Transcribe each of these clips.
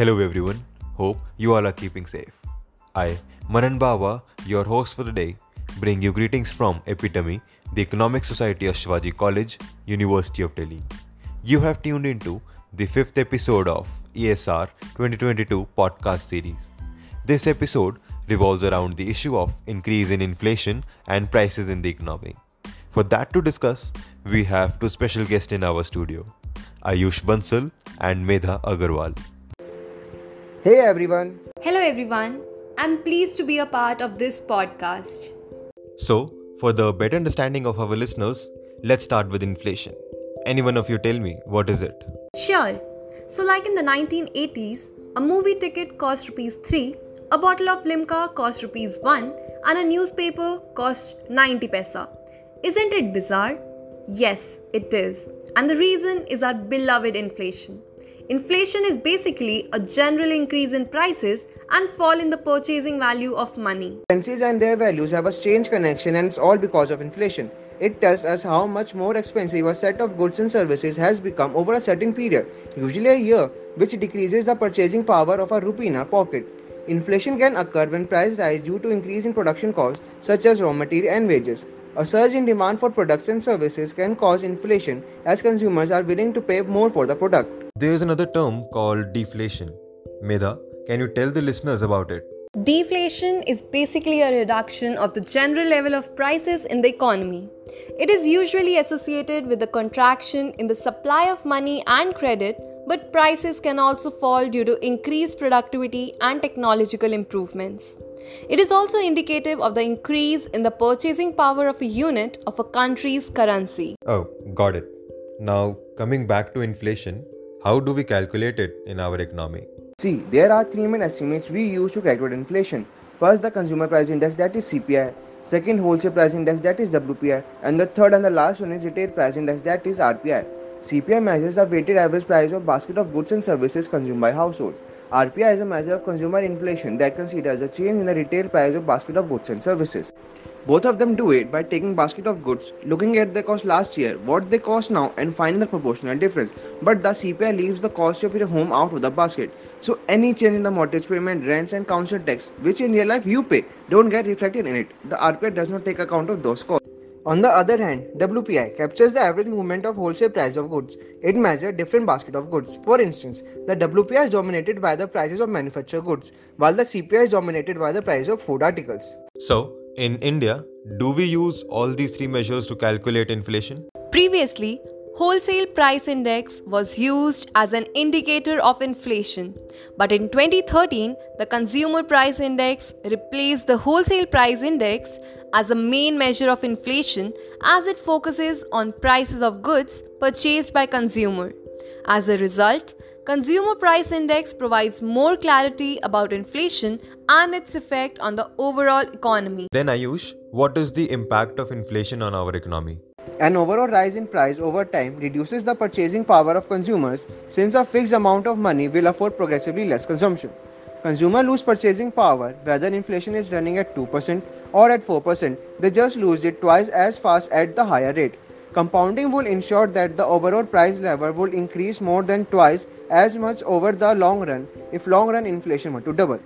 Hello everyone, hope you all are keeping safe. I, Manan Bawa, your host for the day, bring you greetings from Epitome, the Economic Society of Shivaji College, University of Delhi. You have tuned into the fifth episode of ESR 2022 podcast series. This episode revolves around the issue of increase in inflation and prices in the economy. For that to discuss, we have two special guests in our studio, Ayush Bansal and Medha Agarwal. Hey everyone. Hello everyone. I'm pleased to be a part of this podcast. So, for the better understanding of our listeners, let's start with inflation. Any one of you tell me what is it? Sure. So like in the 1980s, a movie ticket cost rupees 3, a bottle of Limca cost rupees 1 and a newspaper cost 90 paisa. Isn't it bizarre? Yes, it is. And the reason is our beloved inflation. Inflation is basically a general increase in prices and fall in the purchasing value of money. Currencies and their values have a strange connection and it's all because of inflation. It tells us how much more expensive a set of goods and services has become over a certain period, usually a year, which decreases the purchasing power of a rupee in our pocket. Inflation can occur when prices rise due to increase in production costs such as raw material and wages. A surge in demand for products and services can cause inflation as consumers are willing to pay more for the product. There is another term called deflation. Medha, can you tell the listeners about it? Deflation is basically a reduction of the general level of prices in the economy. It is usually associated with the contraction in the supply of money and credit, but prices can also fall due to increased productivity and technological improvements. It is also indicative of the increase in the purchasing power of a unit of a country's currency. Oh, got it. Now, coming back to inflation, how do we calculate it in our economy? See, there are three main estimates we use to calculate inflation. First, the consumer price index that is CPI. Second, wholesale price index that is WPI. And the third and the last one is retail price index that is RPI. CPI measures the weighted average price of basket of goods and services consumed by household. RPI is a measure of consumer inflation that considers a change in the retail price of basket of goods and services. Both of them do it by taking basket of goods, looking at the cost last year, what they cost now, and finding the proportional difference. But the CPI leaves the cost of your home out of the basket. So any change in the mortgage payment, rents, and council tax, which in real life you pay, don't get reflected in it. The RPI does not take account of those costs. On the other hand, WPI captures the average movement of wholesale price of goods. It measures different basket of goods. For instance, the WPI is dominated by the prices of manufactured goods, while the CPI is dominated by the price of food articles. So, in India, do we use all these three measures to calculate inflation? Previously, wholesale price index was used as an indicator of inflation. But in 2013, the consumer price index replaced the wholesale price index as a main measure of inflation as it focuses on prices of goods purchased by consumer. As a result, Consumer Price Index provides more clarity about inflation and its effect on the overall economy. Then, Ayush, what is the impact of inflation on our economy? An overall rise in price over time reduces the purchasing power of consumers since a fixed amount of money will afford progressively less consumption. Consumers lose purchasing power whether inflation is running at 2% or at 4%, they just lose it twice as fast at the higher rate. Compounding will ensure that the overall price level will increase more than twice as much over the long run if long run inflation were to double.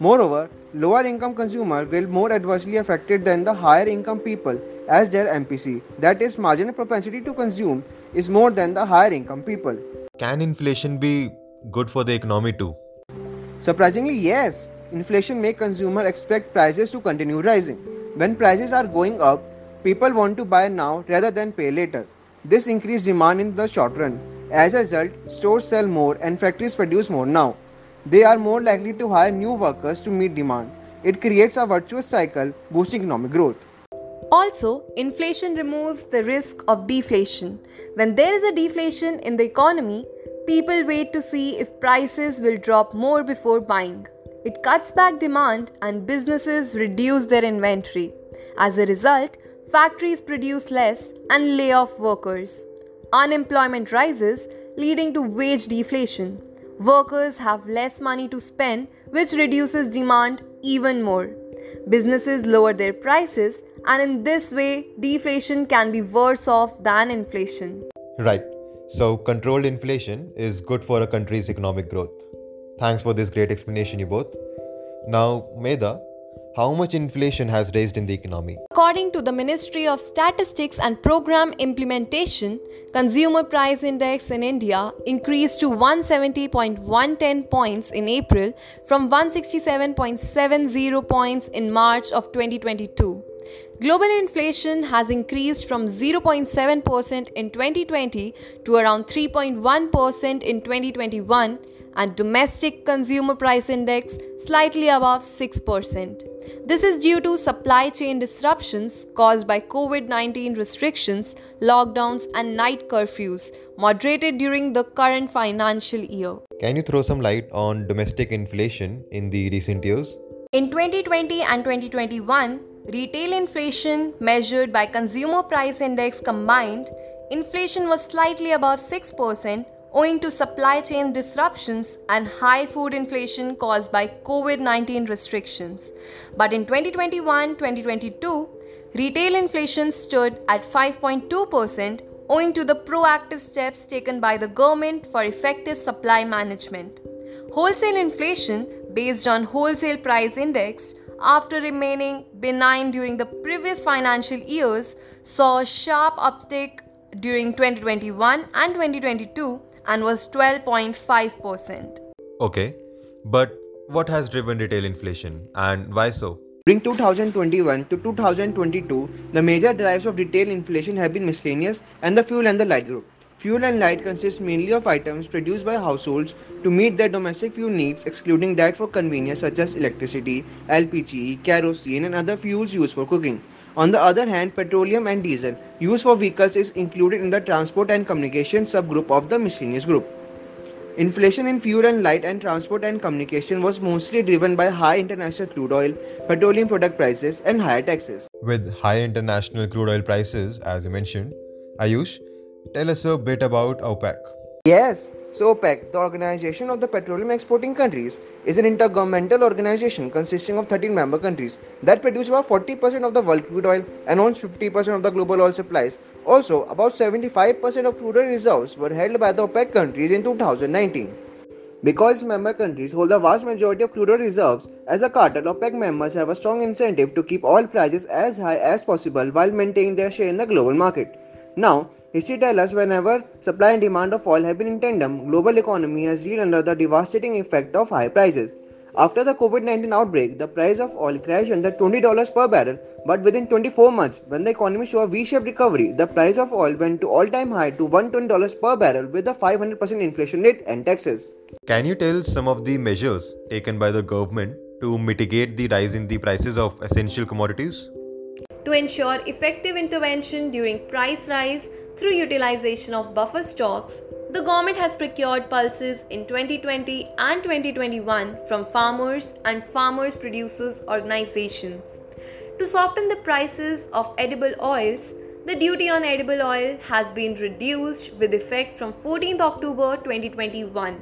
Moreover, lower income consumer will more adversely affected than the higher income people as their MPC, that is marginal propensity to consume, is more than the higher income people. Can inflation be good for the economy too? Surprisingly, yes. Inflation makes consumer expect prices to continue rising. When prices are going up, people want to buy now rather than pay later. This increases demand in the short run. As a result, stores sell more and factories produce more now. They are more likely to hire new workers to meet demand. It creates a virtuous cycle, boosting economic growth. Also, inflation removes the risk of deflation. When there is a deflation in the economy, people wait to see if prices will drop more before buying. It cuts back demand and businesses reduce their inventory. As a result, factories produce less and lay off workers. Unemployment rises, leading to wage deflation. Workers have less money to spend, which reduces demand even more. Businesses lower their prices, and in this way, deflation can be worse off than inflation. Right. So, controlled inflation is good for a country's economic growth. Thanks for this great explanation, you both. Now, Medha, how much inflation has raised in the economy? According to the Ministry of Statistics and Program Implementation, consumer price index in India increased to 170.110 points in April from 167.70 points in March of 2022. Global inflation has increased from 0.7% in 2020 to around 3.1% in 2021 and domestic consumer price index slightly above 6%. This is due to supply chain disruptions caused by COVID-19 restrictions, lockdowns and night curfews moderated during the current financial year. Can you throw some light on domestic inflation in the recent years? In 2020 and 2021, retail inflation measured by consumer price index combined, inflation was slightly above 6% owing to supply chain disruptions and high food inflation caused by COVID 19 restrictions. But in 2021 2022, retail inflation stood at 5.2% owing to the proactive steps taken by the government for effective supply management. Wholesale inflation, based on wholesale price index, after remaining benign during the previous financial years, saw a sharp uptick during 2021 and 2022 and was 12.5%. Okay, but what has driven retail inflation and why so? During 2021 to 2022, the major drivers of retail inflation have been miscellaneous and the fuel and the light group. Fuel and light consist mainly of items produced by households to meet their domestic fuel needs, excluding that for convenience such as electricity, LPG, kerosene, and other fuels used for cooking. On the other hand, petroleum and diesel used for vehicles is included in the transport and communication subgroup of the miscellaneous group. Inflation in fuel and light and transport and communication was mostly driven by high international crude oil, petroleum product prices, and higher taxes. With high international crude oil prices, as you mentioned, Ayush, tell us a bit about OPEC. Yes, so OPEC, the Organization of the Petroleum Exporting Countries, is an intergovernmental organization consisting of 13 member countries that produce about 40% of the world crude oil and owns 50% of the global oil supplies. Also, about 75% of crude oil reserves were held by the OPEC countries in 2019. Because member countries hold the vast majority of crude oil reserves, as a cartel, OPEC members have a strong incentive to keep oil prices as high as possible while maintaining their share in the global market. Now, History tells us whenever supply and demand of oil have been in tandem, global economy has reeled under the devastating effect of high prices. After the COVID-19 outbreak, the price of oil crashed under $20 per barrel, but within 24 months, when the economy saw a V-shaped recovery, the price of oil went to all-time high to $120 per barrel with a 500% inflation rate and taxes. Can you tell some of the measures taken by the government to mitigate the rise in the prices of essential commodities? To ensure effective intervention during price rise, through utilization of buffer stocks, the government has procured pulses in 2020 and 2021 from farmers and farmers producers organizations. To soften the prices of edible oils, the duty on edible oil has been reduced with effect from 14th October 2021.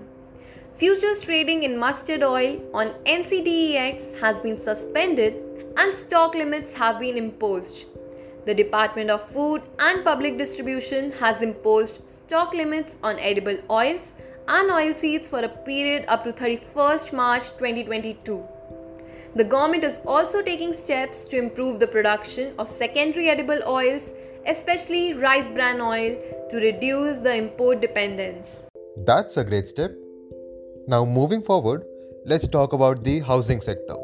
Futures trading in mustard oil on NCDEX has been suspended and stock limits have been imposed. The Department of Food and Public Distribution has imposed stock limits on edible oils and oilseeds for a period up to 31st March 2022. The government is also taking steps to improve the production of secondary edible oils, especially rice bran oil, to reduce the import dependence. That's a great step. Now, moving forward, let's talk about the housing sector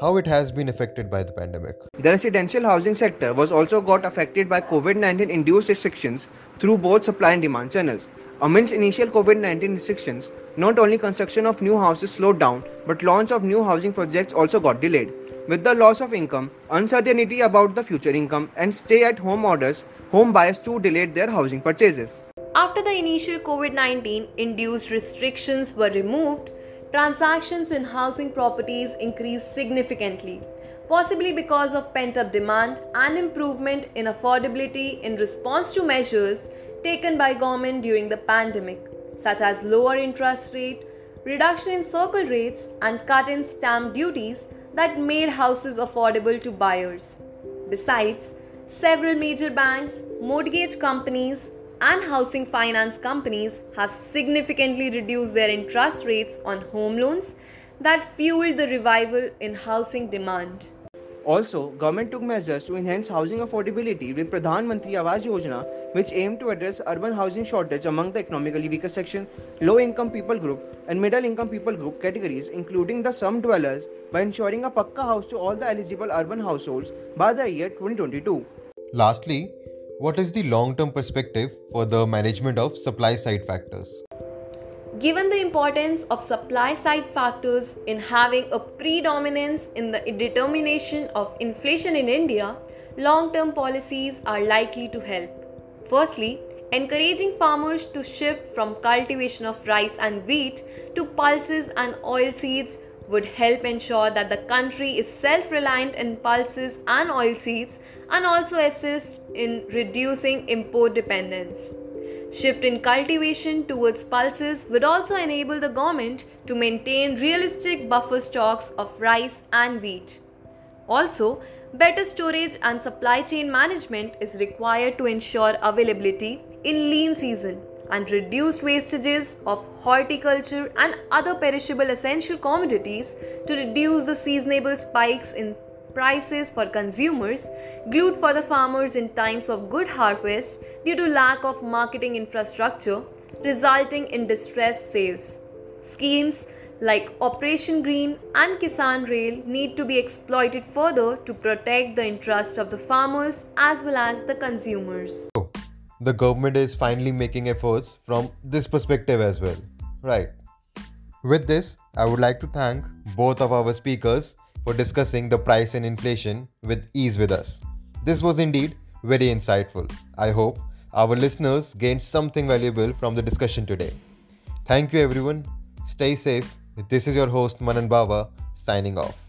how it has been affected by the pandemic. The residential housing sector was also got affected by COVID-19 induced restrictions through both supply and demand channels. Amidst initial COVID-19 restrictions, not only construction of new houses slowed down, but launch of new housing projects also got delayed. With the loss of income, uncertainty about the future income, and stay-at-home orders, home buyers too delayed their housing purchases. After the initial COVID 19 induced restrictions were removed, transactions in housing properties increased significantly, possibly because of pent up demand and improvement in affordability in response to measures taken by government during the pandemic, such as lower interest rate, reduction in circle rates, and cut in stamp duties that made houses affordable to buyers. Besides, several major banks, mortgage companies, and housing finance companies have significantly reduced their interest rates on home loans that fueled the revival in housing demand. Also, government took measures to enhance housing affordability with Pradhan Mantri Awas Yojana, which aimed to address urban housing shortage among the economically weaker section, low-income people group, and middle-income people group categories, including the slum dwellers, by ensuring a pakka house to all the eligible urban households by the year 2022. Lastly, what is the long-term perspective for the management of supply-side factors? Given the importance of supply side factors in having a predominance in the determination of inflation in India, long term policies are likely to help. Firstly, encouraging farmers to shift from cultivation of rice and wheat to pulses and oilseeds would help ensure that the country is self reliant in pulses and oilseeds and also assist in reducing import dependence. Shift in cultivation towards pulses would also enable the government to maintain realistic buffer stocks of rice and wheat. Also, better storage and supply chain management is required to ensure availability in lean season and reduced wastages of horticulture and other perishable essential commodities to reduce the seasonable spikes in prices for consumers, glued for the farmers in times of good harvest due to lack of marketing infrastructure, resulting in distressed sales. Schemes like Operation Green and Kisan Rail need to be exploited further to protect the interest of the farmers as well as the consumers. Oh. The government is finally making efforts from this perspective as well. Right. With this, I would like to thank both of our speakers for discussing the price and inflation with ease with us. This was indeed very insightful. I hope our listeners gained something valuable from the discussion today. Thank you, everyone. Stay safe. This is your host, Manan Bawa, signing off.